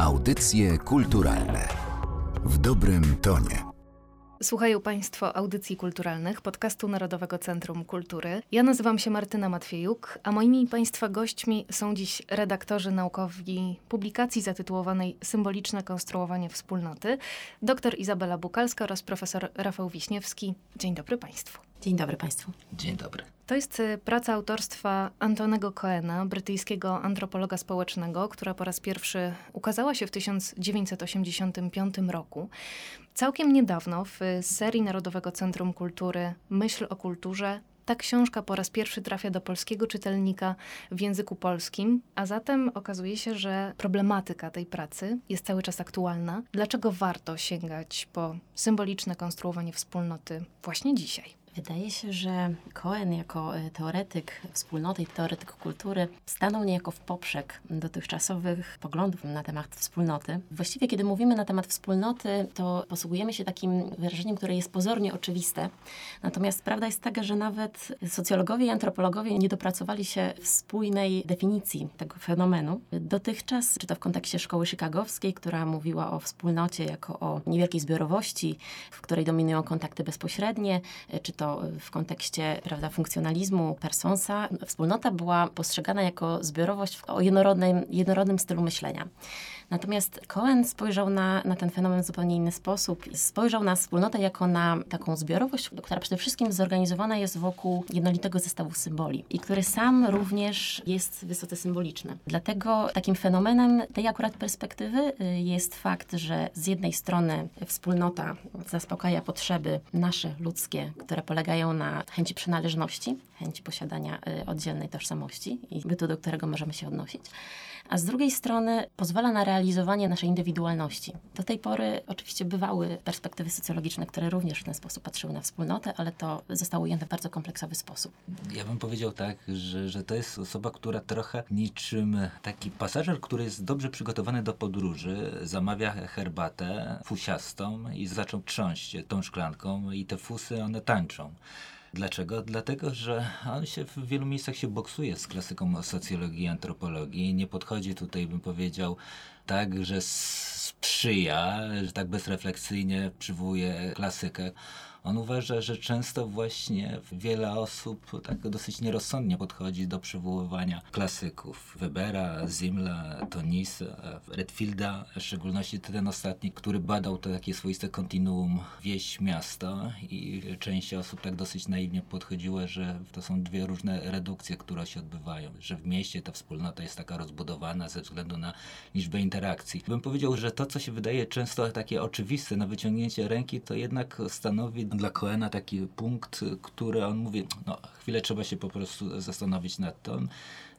Audycje kulturalne w dobrym tonie. Słuchają Państwo audycji kulturalnych podcastu Narodowego Centrum Kultury. Ja nazywam się Martyna Matwiejuk, a moimi Państwa gośćmi są dziś redaktorzy naukowi publikacji zatytułowanej Symboliczne konstruowanie wspólnoty, dr Izabela Bukalska oraz profesor Rafał Wiśniewski. Dzień dobry Państwu. Dzień dobry Państwu. Dzień dobry. To jest y, praca autorstwa Antonego Coena, brytyjskiego antropologa społecznego, która po raz pierwszy ukazała się w 1985 roku. Całkiem niedawno w serii Narodowego Centrum Kultury Myśl o kulturze ta książka po raz pierwszy trafia do polskiego czytelnika w języku polskim, a zatem okazuje się, że problematyka tej pracy jest cały czas aktualna. Dlaczego warto sięgać po symboliczne konstruowanie wspólnoty właśnie dzisiaj? Wydaje się, że Cohen jako e, teoretyk wspólnoty i teoretyk kultury stanął niejako w poprzek dotychczasowych poglądów na temat wspólnoty. Właściwie, kiedy mówimy na temat wspólnoty, to posługujemy się takim wyrażeniem, które jest pozornie oczywiste. Natomiast prawda jest taka, że nawet socjologowie i antropologowie nie dopracowali się spójnej definicji tego fenomenu. Dotychczas, czy to w kontekście szkoły chicagowskiej, która mówiła o wspólnocie jako o niewielkiej zbiorowości, w której dominują kontakty bezpośrednie, czy to w kontekście prawda, funkcjonalizmu Personsa, wspólnota była postrzegana jako zbiorowość o jednorodnym, jednorodnym stylu myślenia. Natomiast Cohen spojrzał na, na ten fenomen w zupełnie inny sposób. Spojrzał na wspólnotę jako na taką zbiorowość, która przede wszystkim zorganizowana jest wokół jednolitego zestawu symboli i który sam również jest wysoce symboliczny. Dlatego takim fenomenem tej akurat perspektywy y, jest fakt, że z jednej strony wspólnota zaspokaja potrzeby nasze, ludzkie, które polegają na chęci przynależności, chęci posiadania y, oddzielnej tożsamości i bytu, do którego możemy się odnosić a z drugiej strony pozwala na realizowanie naszej indywidualności. Do tej pory oczywiście bywały perspektywy socjologiczne, które również w ten sposób patrzyły na wspólnotę, ale to zostało ujęte w bardzo kompleksowy sposób. Ja bym powiedział tak, że, że to jest osoba, która trochę niczym taki pasażer, który jest dobrze przygotowany do podróży, zamawia herbatę fusiastą i zaczął trząść tą szklanką i te fusy one tańczą. Dlaczego? Dlatego, że on się w wielu miejscach się boksuje z klasyką socjologii i antropologii. Nie podchodzi tutaj, bym powiedział, tak, że sprzyja, że tak bezrefleksyjnie przywołuje klasykę on uważa, że często właśnie wiele osób tak dosyć nierozsądnie podchodzi do przywoływania klasyków. Webera, Zimla, Tonisa, Redfielda, w szczególności ten ostatni, który badał to takie swoiste kontinuum wieś, miasto i część osób tak dosyć naiwnie podchodziła, że to są dwie różne redukcje, które się odbywają, że w mieście ta wspólnota jest taka rozbudowana ze względu na liczbę interakcji. Bym powiedział, że to, co się wydaje często takie oczywiste na wyciągnięcie ręki, to jednak stanowi dla Coena taki punkt, który on mówi, no chwilę trzeba się po prostu zastanowić nad tym.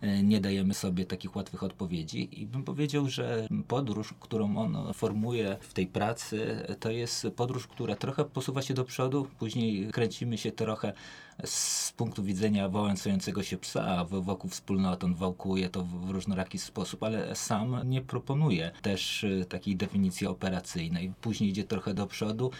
E, nie dajemy sobie takich łatwych odpowiedzi i bym powiedział, że podróż, którą on formuje w tej pracy, to jest podróż, która trochę posuwa się do przodu, później kręcimy się trochę z punktu widzenia wołającego się psa, wokół wspólnoty on wałkuje to w różnoraki sposób, ale sam nie proponuje też e, takiej definicji operacyjnej. Później idzie trochę do przodu.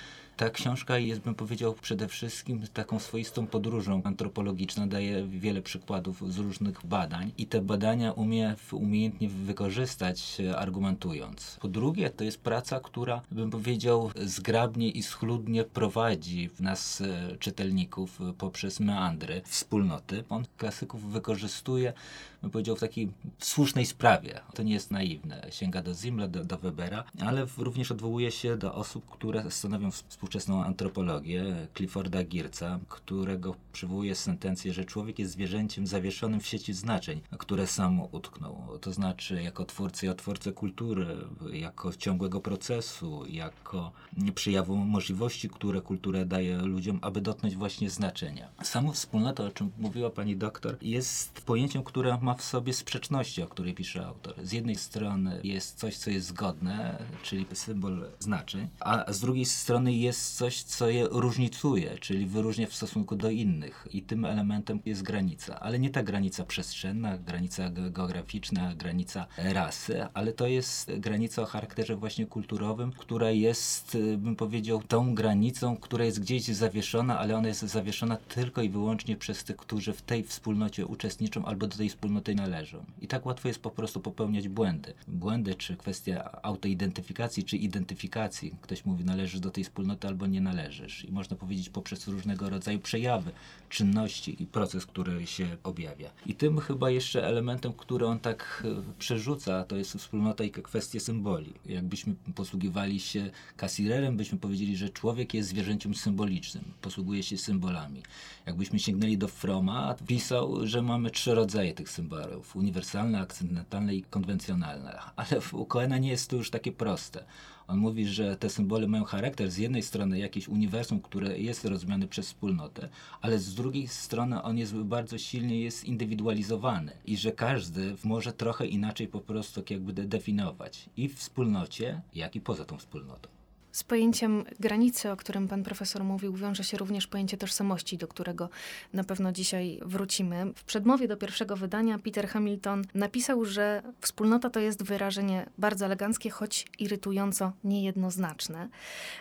Ta książka jest, bym powiedział, przede wszystkim taką swoistą podróżą antropologiczną. Daje wiele przykładów z różnych badań i te badania umie umiejętnie wykorzystać, e, argumentując. Po drugie, to jest praca, która, bym powiedział, zgrabnie i schludnie prowadzi nas, e, czytelników, poprzez meandry wspólnoty. On klasyków wykorzystuje bym powiedział, w takiej słusznej sprawie. To nie jest naiwne. Sięga do Zimla, do, do Webera, ale również odwołuje się do osób, które stanowią współczesną antropologię. Clifforda Girca, którego przywołuje sentencję, że człowiek jest zwierzęciem zawieszonym w sieci znaczeń, które sam utknął. To znaczy, jako twórcy i otwórcy kultury, jako ciągłego procesu, jako przyjawu możliwości, które kultura daje ludziom, aby dotknąć właśnie znaczenia. Samo wspólnota, o czym mówiła pani doktor, jest pojęciem, które ma ma w sobie sprzeczności, o której pisze autor. Z jednej strony jest coś, co jest zgodne, czyli symbol znaczeń, a z drugiej strony jest coś, co je różnicuje, czyli wyróżnia w stosunku do innych. I tym elementem jest granica. Ale nie ta granica przestrzenna, granica geograficzna, granica rasy, ale to jest granica o charakterze właśnie kulturowym, która jest, bym powiedział, tą granicą, która jest gdzieś zawieszona, ale ona jest zawieszona tylko i wyłącznie przez tych, którzy w tej wspólnocie uczestniczą albo do tej wspólnoty należą. I tak łatwo jest po prostu popełniać błędy. Błędy, czy kwestia autoidentyfikacji, czy identyfikacji. Ktoś mówi, należysz do tej wspólnoty albo nie należysz. I można powiedzieć poprzez różnego rodzaju przejawy, czynności i proces, który się objawia. I tym chyba jeszcze elementem, który on tak e, przerzuca, to jest wspólnota i kwestie symboli. Jakbyśmy posługiwali się kasirerem, byśmy powiedzieli, że człowiek jest zwierzęciem symbolicznym, posługuje się symbolami. Jakbyśmy sięgnęli do Froma, pisał, że mamy trzy rodzaje tych symbolów: uniwersalne, akcendentalne i konwencjonalne. Ale u Coena nie jest to już takie proste. On mówi, że te symbole mają charakter z jednej strony jakieś uniwersum, które jest rozumiane przez wspólnotę, ale z drugiej strony on jest bardzo silnie jest indywidualizowany i że każdy może trochę inaczej po prostu jakby definiować i w wspólnocie, jak i poza tą wspólnotą. Z pojęciem granicy, o którym pan profesor mówił, wiąże się również pojęcie tożsamości, do którego na pewno dzisiaj wrócimy. W przedmowie do pierwszego wydania Peter Hamilton napisał, że wspólnota to jest wyrażenie bardzo eleganckie, choć irytująco niejednoznaczne.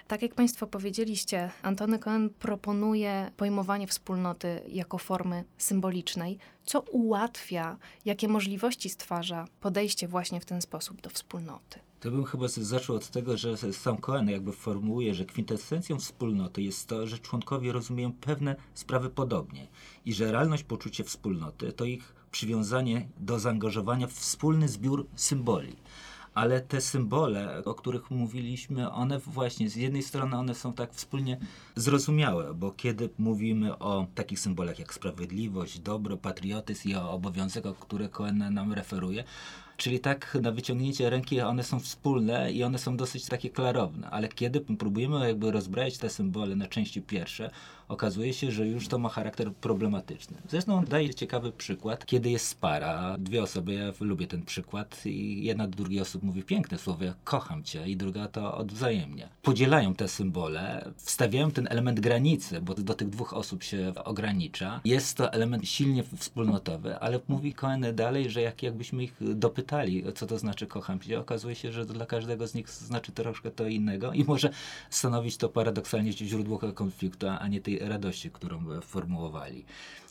Tak jak państwo powiedzieliście, Antony Cohen proponuje pojmowanie wspólnoty jako formy symbolicznej, co ułatwia, jakie możliwości stwarza podejście właśnie w ten sposób do wspólnoty. To bym chyba zaczął od tego, że sam Cohen jakby formułuje, że kwintesencją wspólnoty jest to, że członkowie rozumieją pewne sprawy podobnie i że realność poczucie wspólnoty to ich przywiązanie do zaangażowania w wspólny zbiór symboli ale te symbole, o których mówiliśmy, one właśnie z jednej strony one są tak wspólnie zrozumiałe, bo kiedy mówimy o takich symbolach jak sprawiedliwość, dobro, patriotyzm i o obowiązek, o które Cohen nam referuje, Czyli tak na wyciągnięcie ręki one są wspólne i one są dosyć takie klarowne, ale kiedy próbujemy jakby rozbrać te symbole na części pierwsze, okazuje się, że już to ma charakter problematyczny. Zresztą daje ciekawy przykład, kiedy jest para, dwie osoby, ja lubię ten przykład i jedna do drugiej osoby mówi piękne słowo, kocham cię i druga to odwzajemnia. Podzielają te symbole, wstawiają ten element granicy, bo do tych dwóch osób się ogranicza. Jest to element silnie wspólnotowy, ale mówi Cohen dalej, że jak, jakbyśmy ich dopytali, co to znaczy kocham cię, okazuje się, że dla każdego z nich znaczy troszkę to innego i może stanowić to paradoksalnie źródło konfliktu, a nie tej radości, którą formułowali.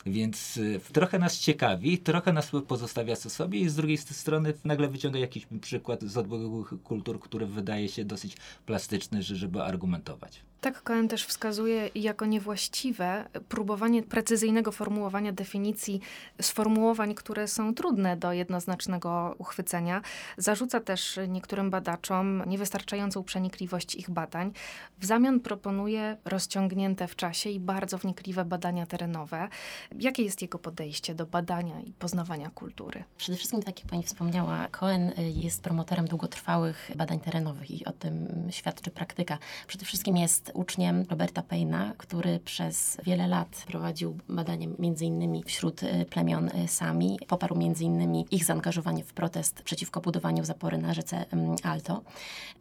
Więc y, trochę nas ciekawi, trochę nas pozostawia co sobie i z drugiej strony nagle wyciąga jakiś przykład z odległych kultur, który wydaje się dosyć plastyczny, żeby argumentować. Tak, Cohen też wskazuje jako niewłaściwe próbowanie precyzyjnego formułowania definicji sformułowań, które są trudne do jednoznacznego uchwycenia. Zarzuca też niektórym badaczom niewystarczającą przenikliwość ich badań. W zamian proponuje rozciągnięte w czasie i bardzo wnikliwe badania terenowe. Jakie jest jego podejście do badania i poznawania kultury? Przede wszystkim, tak jak pani wspomniała, Cohen jest promotorem długotrwałych badań terenowych i o tym świadczy praktyka. Przede wszystkim jest uczniem Roberta Payna, który przez wiele lat prowadził badania między innymi wśród e, plemion e, Sami. Poparł między innymi ich zaangażowanie w protest przeciwko budowaniu zapory na rzece Alto.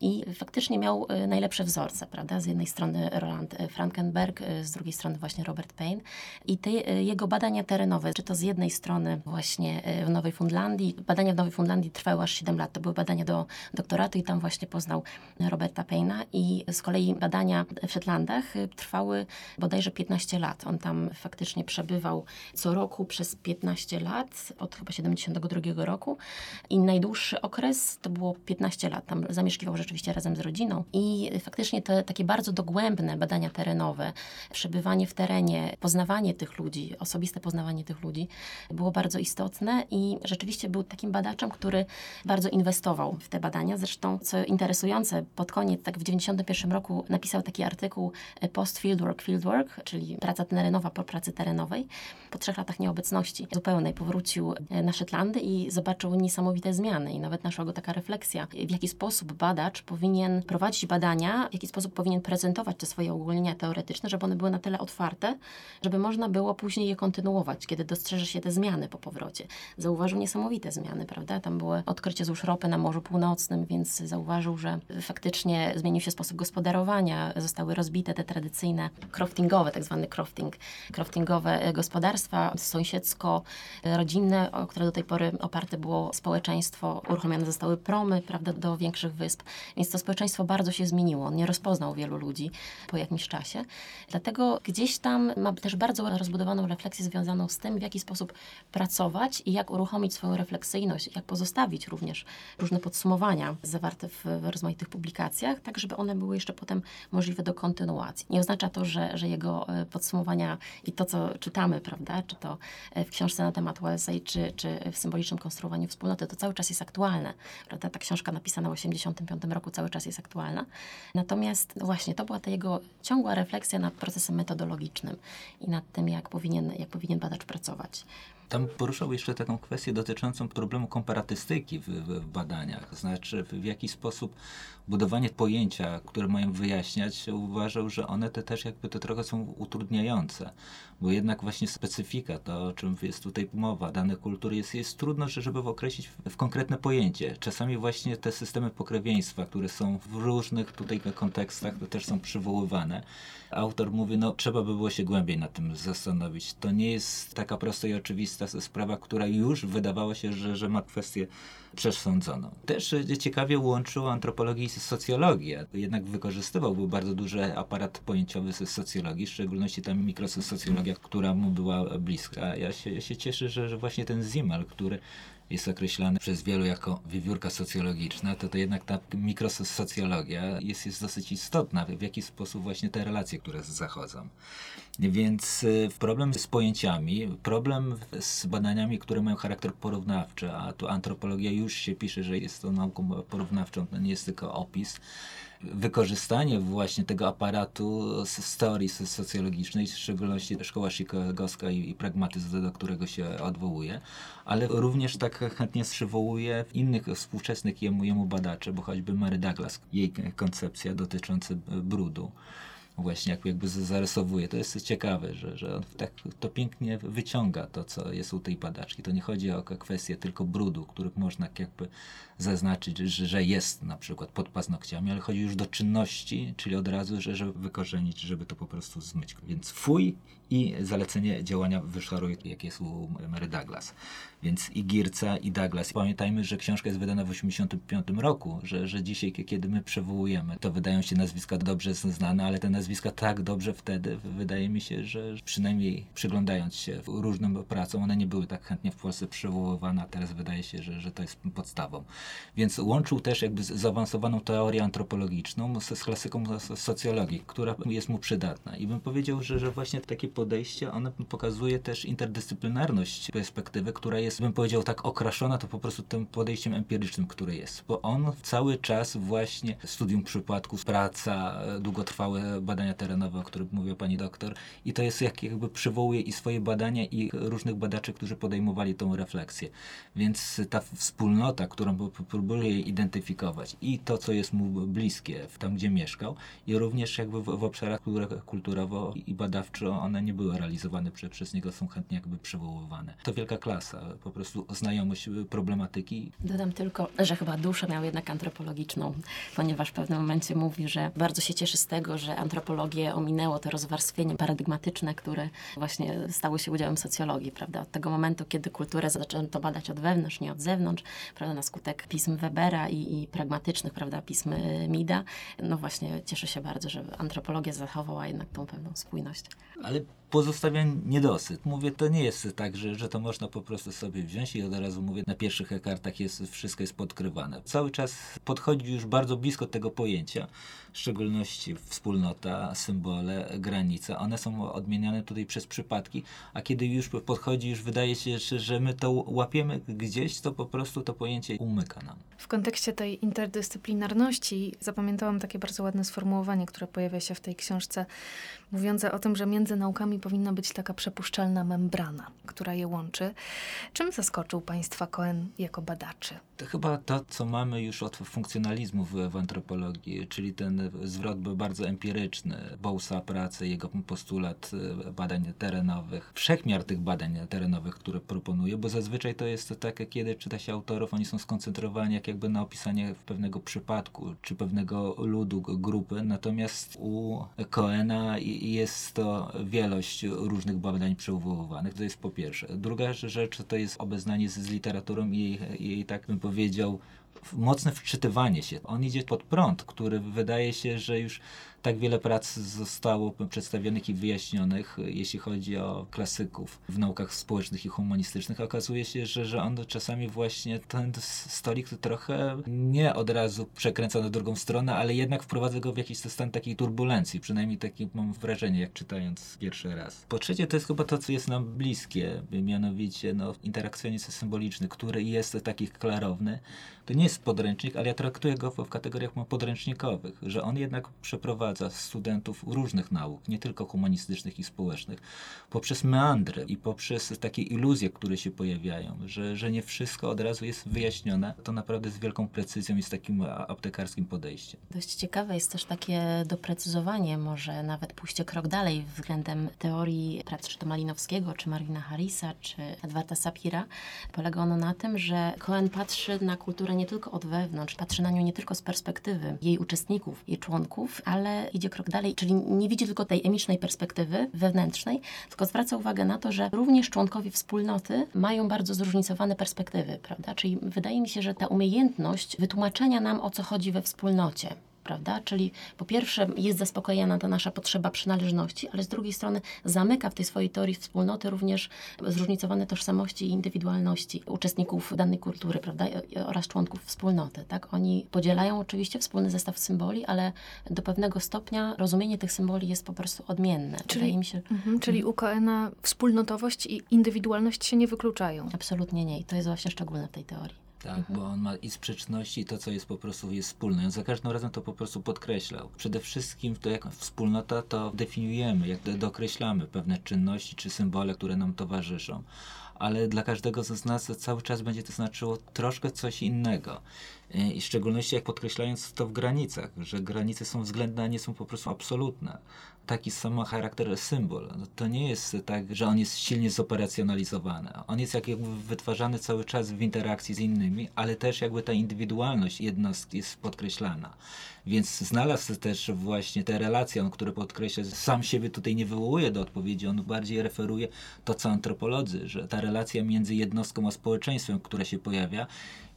I faktycznie miał e, najlepsze wzorce, prawda? Z jednej strony Roland Frankenberg, z drugiej strony właśnie Robert Payne. I te jego badania terenowe, czy to z jednej strony właśnie w Nowej Fundlandii, badania w Nowej Fundlandii trwały aż 7 lat, to były badania do doktoratu i tam właśnie poznał Roberta Payna i z kolei badania Szetlandach y, trwały bodajże 15 lat. On tam faktycznie przebywał co roku przez 15 lat, od chyba 72 roku i najdłuższy okres to było 15 lat. Tam zamieszkiwał rzeczywiście razem z rodziną i faktycznie te takie bardzo dogłębne badania terenowe, przebywanie w terenie, poznawanie tych ludzi, osobiste poznawanie tych ludzi było bardzo istotne i rzeczywiście był takim badaczem, który bardzo inwestował w te badania. Zresztą, co interesujące, pod koniec, tak w 91 roku napisał taki artykuł e, post fieldwork, fieldwork, czyli praca terenowa po pracy terenowej. Po trzech latach nieobecności zupełnej powrócił e, na Szetlandy i zobaczył niesamowite zmiany i nawet naszła go taka refleksja, w jaki sposób badacz powinien prowadzić badania, w jaki sposób powinien prezentować te swoje ogólnienia teoretyczne, żeby one były na tyle otwarte, żeby można było później je kontynuować, kiedy dostrzeże się te zmiany po powrocie. Zauważył niesamowite zmiany, prawda? Tam były odkrycie złóż ropy na Morzu Północnym, więc zauważył, że faktycznie zmienił się sposób gospodarowania, zostały zostały rozbite te tradycyjne croftingowe, tak zwany crofting, croftingowe e, gospodarstwa sąsiedzko-rodzinne, o które do tej pory oparte było społeczeństwo. Uruchomione zostały promy, prawda, do większych wysp, więc to społeczeństwo bardzo się zmieniło. Nie rozpoznał wielu ludzi po jakimś czasie. Dlatego gdzieś tam ma też bardzo rozbudowaną refleksję związaną z tym, w jaki sposób pracować i jak uruchomić swoją refleksyjność, jak pozostawić również różne podsumowania zawarte w, w rozmaitych publikacjach, tak żeby one były jeszcze potem możliwe do kontynuacji. Nie oznacza to, że, że jego e, podsumowania i to, co czytamy, prawda, czy to e, w książce na temat USA, czy, czy w symbolicznym konstruowaniu wspólnoty, to cały czas jest aktualne. Prawda? Ta książka napisana w 1985 roku cały czas jest aktualna. Natomiast właśnie to była ta jego ciągła refleksja nad procesem metodologicznym i nad tym, jak powinien, jak powinien badacz pracować. Tam poruszał jeszcze taką kwestię dotyczącą problemu komparatystyki w, w, badaniach. Znaczy, w, jaki sposób budowanie pojęcia, które mają wyjaśniać, uważał, że one te też jakby to trochę są utrudniające. Bo jednak właśnie specyfika, to o czym jest tutaj mowa, danych kultury, jest, jest trudno, żeby określić w, w konkretne pojęcie. Czasami właśnie te systemy pokrewieństwa, które są w różnych tutaj kontekstach, to też są przywoływane. Autor mówi, no trzeba by było się głębiej nad tym zastanowić. To nie jest taka prosta i oczywista sprawa, która już wydawało się, że, że ma kwestię przesądzoną. Też ciekawie łączył antropologię i socjologię. Jednak wykorzystywał był bardzo duży aparat pojęciowy z socjologii, w szczególności ta mikrosocjologia, która mu była bliska. Ja się, ja się cieszę, że, że właśnie ten Zimal, który jest określany przez wielu jako wiewiórka socjologiczna, to, to jednak ta mikrosocjologia jest, jest dosyć istotna, w jaki sposób właśnie te relacje, które zachodzą. Więc y, problem z pojęciami, problem z badaniami, które mają charakter porównawczy, a tu antropologia już się pisze, że jest to nauką porównawczą, to nie jest tylko opis wykorzystanie właśnie tego aparatu z teorii socjologicznej, w szczególności szkoła chicagowska i, i pragmatyzm, do którego się odwołuje, ale również tak chętnie przywołuje innych współczesnych jemu, jemu badaczy, bo choćby Mary Douglas, jej koncepcja dotycząca brudu właśnie jak, jakby zarysowuje. To jest ciekawe, że, że on tak to pięknie wyciąga to, co jest u tej badaczki. To nie chodzi o kwestię tylko brudu, który można jakby zaznaczyć, że, że jest na przykład pod paznokciami, ale chodzi już do czynności, czyli od razu, że, żeby wykorzenić, żeby to po prostu zmyć. Więc fuj i zalecenie działania wyszoruj, jak jest u Mary Douglas. Więc i Girca, i Douglas. Pamiętajmy, że książka jest wydana w 1985 roku, że, że dzisiaj, kiedy my przywołujemy, to wydają się nazwiska dobrze znane, ale te nazwiska tak dobrze wtedy, wydaje mi się, że przynajmniej przyglądając się różnym pracom, one nie były tak chętnie w Polsce przywoływane, a teraz wydaje się, że, że to jest podstawą. Więc łączył też jakby zaawansowaną teorię antropologiczną z, z klasyką socjologii, która jest mu przydatna. I bym powiedział, że, że właśnie takie podejście, ono pokazuje też interdyscyplinarność perspektywy, która jest, bym powiedział, tak okraszona to po prostu tym podejściem empirycznym, które jest. Bo on cały czas właśnie studium przypadków, praca, długotrwałe badania terenowe, o których mówiła pani doktor i to jest jak jakby przywołuje i swoje badania i różnych badaczy, którzy podejmowali tą refleksję. Więc ta wspólnota, którą próbuje identyfikować i to, co jest mu bliskie, tam gdzie mieszkał i również jakby w, w obszarach, które kulturowo i badawczo one nie były realizowane przez, przez niego, są chętnie jakby przywoływane. To wielka klasa, po prostu znajomość problematyki. Dodam tylko, że chyba duszę miał jednak antropologiczną, ponieważ w pewnym momencie mówi, że bardzo się cieszy z tego, że antropologię ominęło to rozwarstwienie paradygmatyczne, które właśnie stało się udziałem socjologii, prawda? Od tego momentu, kiedy kulturę zaczęto badać od wewnątrz, nie od zewnątrz, prawda, na skutek pism Webera i, i pragmatycznych, prawda, pism Mida, no właśnie cieszę się bardzo, że antropologia zachowała jednak tą pewną spójność. Ale pozostawia niedosyt. Mówię, to nie jest tak, że, że to można po prostu sobie wziąć i od razu mówię, na pierwszych kartach jest, wszystko jest podkrywane. Cały czas podchodzi już bardzo blisko tego pojęcia, w szczególności wspólnota, symbole, granice. One są odmieniane tutaj przez przypadki, a kiedy już podchodzi, już wydaje się, że my to łapiemy gdzieś, to po prostu to pojęcie umyka nam. W kontekście tej interdyscyplinarności zapamiętałam takie bardzo ładne sformułowanie, które pojawia się w tej książce, mówiące o tym, że między naukami powinna być taka przepuszczalna membrana, która je łączy. Czym zaskoczył Państwa Cohen jako badaczy? To chyba to, co mamy już od funkcjonalizmu w, w antropologii, czyli ten zwrot był bardzo empiryczny. Bowsa pracy, jego postulat e, badań terenowych, wszechmiar tych badań terenowych, które proponuje, bo zazwyczaj to jest tak, kiedy czyta się autorów, oni są skoncentrowani jak jakby na opisanie pewnego przypadku, czy pewnego ludu, grupy, natomiast u Coena jest to wielość różnych badań przywoływanych, to jest po pierwsze. Druga rzecz to jest obeznanie z, z literaturą i jej, tak bym powiedział, mocne wczytywanie się. On idzie pod prąd, który wydaje się, że już tak wiele prac zostało przedstawionych i wyjaśnionych, jeśli chodzi o klasyków w naukach społecznych i humanistycznych. Okazuje się, że, że on czasami właśnie ten stolik trochę nie od razu przekręca na drugą stronę, ale jednak wprowadza go w jakiś stan takiej turbulencji. Przynajmniej takie mam wrażenie, jak czytając pierwszy raz. Po trzecie, to jest chyba to, co jest nam bliskie, mianowicie no, interakcjonizm symboliczny, który jest taki klarowny. To nie jest podręcznik, ale ja traktuję go w kategoriach podręcznikowych, że on jednak przeprowadza wprowadza studentów różnych nauk, nie tylko humanistycznych i społecznych, poprzez meandry i poprzez takie iluzje, które się pojawiają, że, że nie wszystko od razu jest wyjaśnione, to naprawdę z wielką precyzją i z takim aptekarskim podejściem. Dość ciekawe jest też takie doprecyzowanie, może nawet pójście krok dalej względem teorii prac czy to Malinowskiego, czy Marvina Harrisa, czy Edwarda Sapira. Polega ono na tym, że Cohen patrzy na kulturę nie tylko od wewnątrz, patrzy na nią nie tylko z perspektywy jej uczestników, jej członków, ale idzie krok dalej, czyli nie widzi tylko tej emicznej perspektywy wewnętrznej, tylko zwraca uwagę na to, że również członkowie wspólnoty mają bardzo zróżnicowane perspektywy, prawda? Czyli wydaje mi się, że ta umiejętność wytłumaczenia nam, o co chodzi we wspólnocie, prawda? Czyli po pierwsze jest zaspokojona ta nasza potrzeba przynależności, ale z drugiej strony zamyka w tej swojej teorii wspólnoty również zróżnicowane tożsamości i indywidualności uczestników danej kultury, prawda? Oraz członków wspólnoty, tak? Oni podzielają oczywiście wspólny zestaw symboli, ale do pewnego stopnia rozumienie tych symboli jest po prostu odmienne. Czyli, mi się, mhm, czyli u Koena wspólnotowość i indywidualność się nie wykluczają? Absolutnie nie i to jest właśnie szczególne w tej teorii. Tak, mhm. bo on ma i sprzeczności, i to, co jest po prostu jest wspólne. On za każdym razem to po prostu podkreślał. Przede wszystkim to jak wspólnota to definiujemy, jak dokreślamy pewne czynności czy symbole, które nam towarzyszą. Ale dla każdego z nas cały czas będzie to znaczyło troszkę coś innego. I w szczególności jak podkreślając to w granicach, że granice są względne, a nie są po prostu absolutne taki sam charakter symbol. No to nie jest tak, że on jest silnie zoperacjonalizowany. On jest jakby wytwarzany cały czas w interakcji z innymi, ale też jakby ta indywidualność jednostki jest podkreślana. Więc znalazł też właśnie te relacje, które podkreśla, sam siebie tutaj nie wywołuje do odpowiedzi, on bardziej referuje to, co antropolodzy, że ta relacja między jednostką a społeczeństwem, która się pojawia,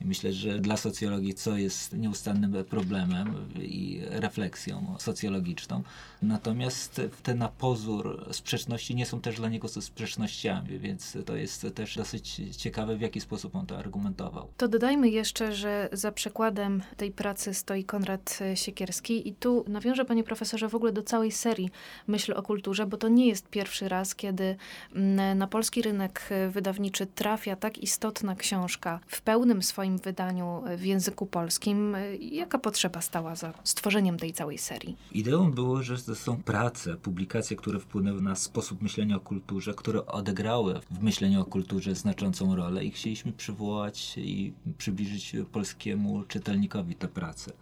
myślę, że dla socjologii, co jest nieustannym problemem i refleksją socjologiczną. Natomiast te na pozór sprzeczności nie są też dla niego sprzecznościami, więc to jest też dosyć ciekawe, w jaki sposób on to argumentował. To dodajmy jeszcze, że za przykładem tej pracy stoi Konrad Siekierski i tu nawiążę, panie profesorze, w ogóle do całej serii Myśl o kulturze, bo to nie jest pierwszy raz, kiedy mm, na polski rynek wydawniczy trafia tak istotna książka w pełnym swoim swoim wydaniu w języku polskim. Jaka potrzeba stała za stworzeniem tej całej serii? Ideą było, że to są prace, publikacje, które wpłynęły na sposób myślenia o kulturze, które odegrały w myśleniu o kulturze znaczącą rolę i chcieliśmy przywołać i przybliżyć polskiemu czytelnikowi te prace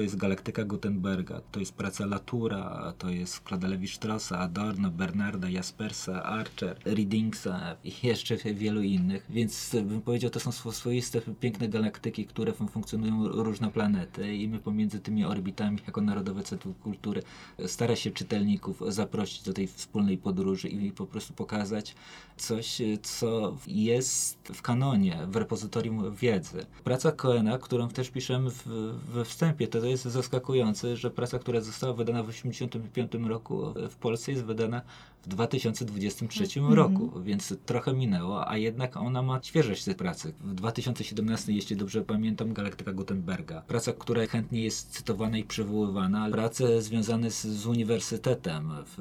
to jest Galaktyka Gutenberga, to jest praca Latura, to jest Claude Levi-Straussa, Adorno, Bernarda, Jaspersa, Archer, Readingsa i jeszcze wielu innych. Więc bym powiedział, to są swoiste, piękne galaktyki, które funkcjonują różne planety i my pomiędzy tymi orbitami, jako Narodowe Centrum Kultury, stara się czytelników zaprosić do tej wspólnej podróży i po prostu pokazać coś, co jest w kanonie, w repozytorium wiedzy. Praca Coena, którą też piszemy w, we wstępie, to jest zaskakujące, że praca, która została wydana w 1985 roku w Polsce jest wydana w 2023 mm -hmm. roku, więc trochę minęło, a jednak ona ma świeżość tej pracy. W 2017, jeśli dobrze pamiętam, Galaktyka Gutenberga. Praca, która chętnie jest cytowana i przywoływana. Prace związane z, z uniwersytetem, w,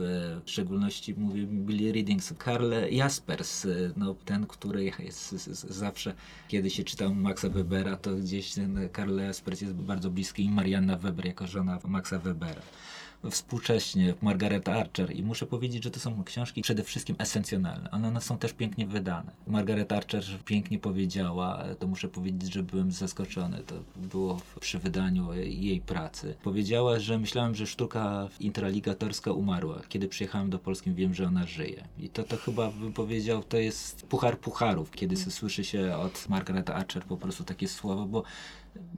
w szczególności mówię Billy Readings, Karl Jaspers, no ten, który jest zawsze, kiedy się czytał Maxa Webera, to gdzieś ten Karl Jaspers jest bardzo bliski i Marianna Weber jako żona Maxa Webera. Współcześnie Margaret Archer i muszę powiedzieć, że to są książki przede wszystkim esencjonalne. One, one są też pięknie wydane. Margaret Archer pięknie powiedziała, to muszę powiedzieć, że byłem zaskoczony. To było przy wydaniu jej pracy. Powiedziała, że myślałem, że sztuka intraligatorska umarła. Kiedy przyjechałem do Polski, wiem, że ona żyje. I to, to chyba bym powiedział, to jest puchar pucharów, kiedy słyszy się od Margaret Archer po prostu takie słowa, bo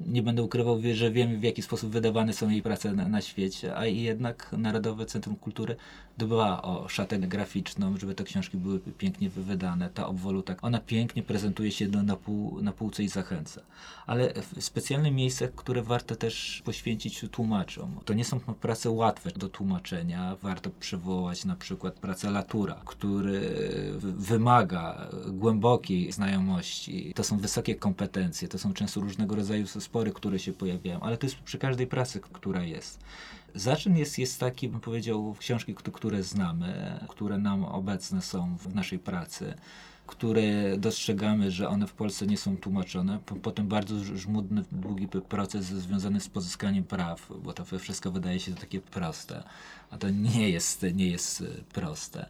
nie będę ukrywał, że wiem w jaki sposób wydawane są jej prace na, na świecie, a jednak Narodowe Centrum Kultury dba o szatę graficzną, żeby te książki były pięknie wydane. Ta obwoluta, ona pięknie prezentuje się na, pół, na półce i zachęca. Ale specjalne miejsce, które warto też poświęcić tłumaczom. To nie są prace łatwe do tłumaczenia. Warto przywołać na przykład pracę Latura, który wymaga głębokiej znajomości. To są wysokie kompetencje, to są często różnego rodzaju spory, które się pojawiają, ale to jest przy każdej pracy, która jest. Zaczyn jest, jest taki, bym powiedział, książki, które znamy, które nam obecne są w naszej pracy które dostrzegamy, że one w Polsce nie są tłumaczone. Potem bardzo żmudny, długi proces związany z pozyskaniem praw, bo to wszystko wydaje się takie proste, a to nie jest, nie jest proste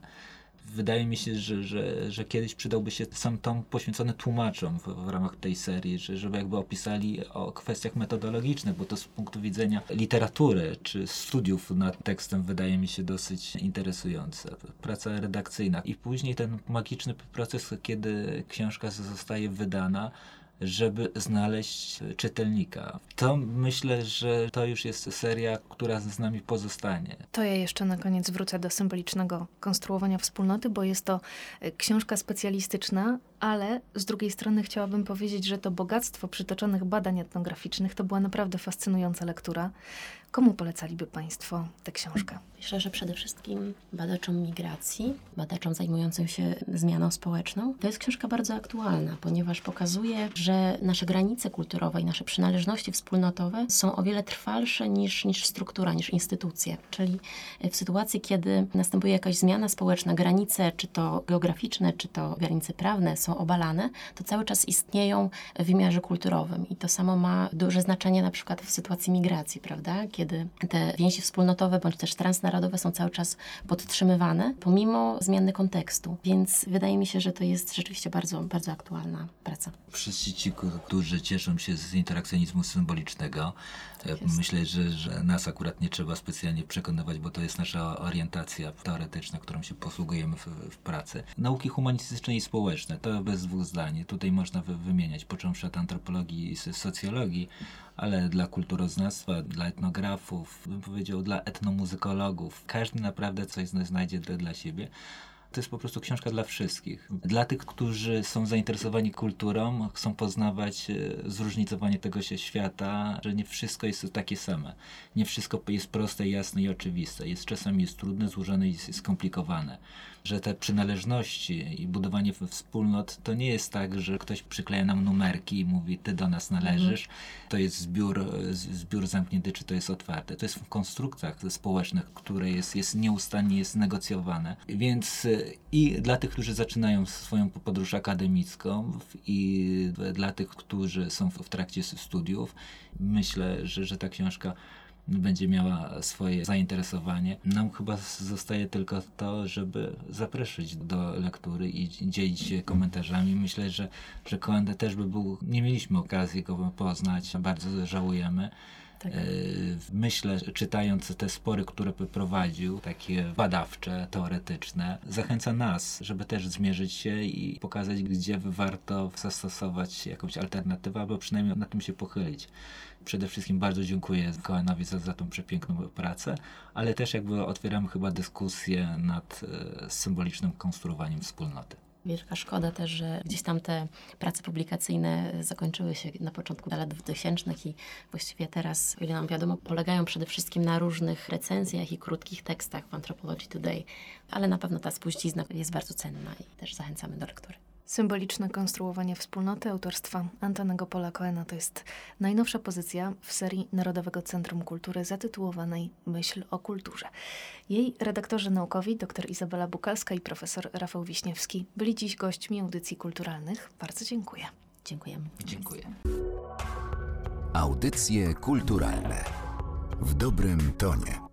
wydaje mi się, że, że, że kiedyś przydałby się sam tom poświęcony tłumaczom w, w, ramach tej serii, że, żeby jakby opisali o kwestiach metodologicznych, bo to z punktu widzenia literatury czy studiów nad tekstem wydaje mi się dosyć interesujące. Praca redakcyjna i później ten magiczny proces, kiedy książka zostaje wydana, żeby znaleźć czytelnika. To myślę, że to już jest seria, która z nami pozostanie. To ja jeszcze na koniec wrócę do symbolicznego konstruowania wspólnoty, bo jest to e, książka specjalistyczna, ale z drugiej strony chciałabym powiedzieć, że to bogactwo przytoczonych badań etnograficznych to była naprawdę fascynująca lektura. Komu polecaliby Państwo tę książkę? Myślę, że przede wszystkim badaczom migracji, badaczom zajmującym się zmianą społeczną. To jest książka bardzo aktualna, ponieważ pokazuje, że nasze granice kulturowe i nasze przynależności wspólnotowe są o wiele trwalsze niż, niż struktura, niż instytucje. Czyli w sytuacji, kiedy następuje jakaś zmiana społeczna, granice, czy to geograficzne, czy to granice prawne są obalane, to cały czas istnieją w wymiarze kulturowym. I to samo ma duże znaczenie na przykład w sytuacji migracji, prawda? Kiedy te więzi wspólnotowe bądź też transnarodowe są cały czas podtrzymywane, pomimo zmiany kontekstu. Więc wydaje mi się, że to jest rzeczywiście bardzo, bardzo aktualna praca. Wszyscy ci, którzy cieszą się z interakcjonizmu symbolicznego, tak myślę, że, że nas akurat nie trzeba specjalnie przekonywać, bo to jest nasza orientacja teoretyczna, którą się posługujemy w, w pracy. Nauki humanistyczne i społeczne, to bez dwóch zdań. Tutaj można wymieniać, począwszy od antropologii i socjologii, ale dla kulturoznawstwa, dla etnografów, bym powiedział dla etnomuzykologów. Każdy naprawdę coś znajdzie dla siebie. To jest po prostu książka dla wszystkich. Dla tych, którzy są zainteresowani kulturą, chcą poznawać e, zróżnicowanie tego się świata, że nie wszystko jest takie same. Nie wszystko jest proste, jasne i oczywiste. Jest czasami jest trudne, złożone i skomplikowane że te przynależności i budowanie wspólnot to nie jest tak, że ktoś przykleja nam numerki i mówi, ty do nas należysz. Mhm. To jest zbiór, zbiór zamknięty, czy to jest otwarte. To jest w konstruktach społecznych, które jest, jest nieustannie jest negocjowane. Więc y, i dla tych, którzy zaczynają swoją podróż akademicką i dla tych, którzy są w, w trakcie studiów, myślę, że, że ta książka będzie miała swoje zainteresowanie. Nam chyba zostaje tylko to, żeby zaprosić do lektury i dzielić się komentarzami. Myślę, że, że też by był, nie mieliśmy okazji go poznać, bardzo żałujemy. Tak. E, myślę, czytając te spory, które prowadził, takie badawcze, teoretyczne, zachęca nas, żeby też zmierzyć się i pokazać, gdzie warto zastosować jakąś alternatywę, albo przynajmniej na tym się pochylić. Przede wszystkim bardzo dziękuję Koenowi za, za tą przepiękną pracę, ale też jakby otwieramy chyba dyskusję nad e, symbolicznym konstruowaniem wspólnoty. Wielka szkoda też, że gdzieś tam te prace publikacyjne zakończyły się na początku lat 2000 i właściwie teraz, o ile nam wiadomo, polegają przede wszystkim na różnych recenzjach i krótkich tekstach w Anthropology Today, ale na pewno ta spuścizna jest bardzo cenna i też zachęcamy do lektury. Symboliczne konstruowanie wspólnoty autorstwa Antonego Pola Coena to jest najnowsza pozycja w serii Narodowego Centrum Kultury zatytułowanej Myśl o kulturze. Jej redaktorzy naukowi dr Izabela Bukalska i profesor Rafał Wiśniewski byli dziś gośćmi audycji kulturalnych. Bardzo dziękuję. Dziękujemy. Dziękuję. Audycje kulturalne w dobrym tonie.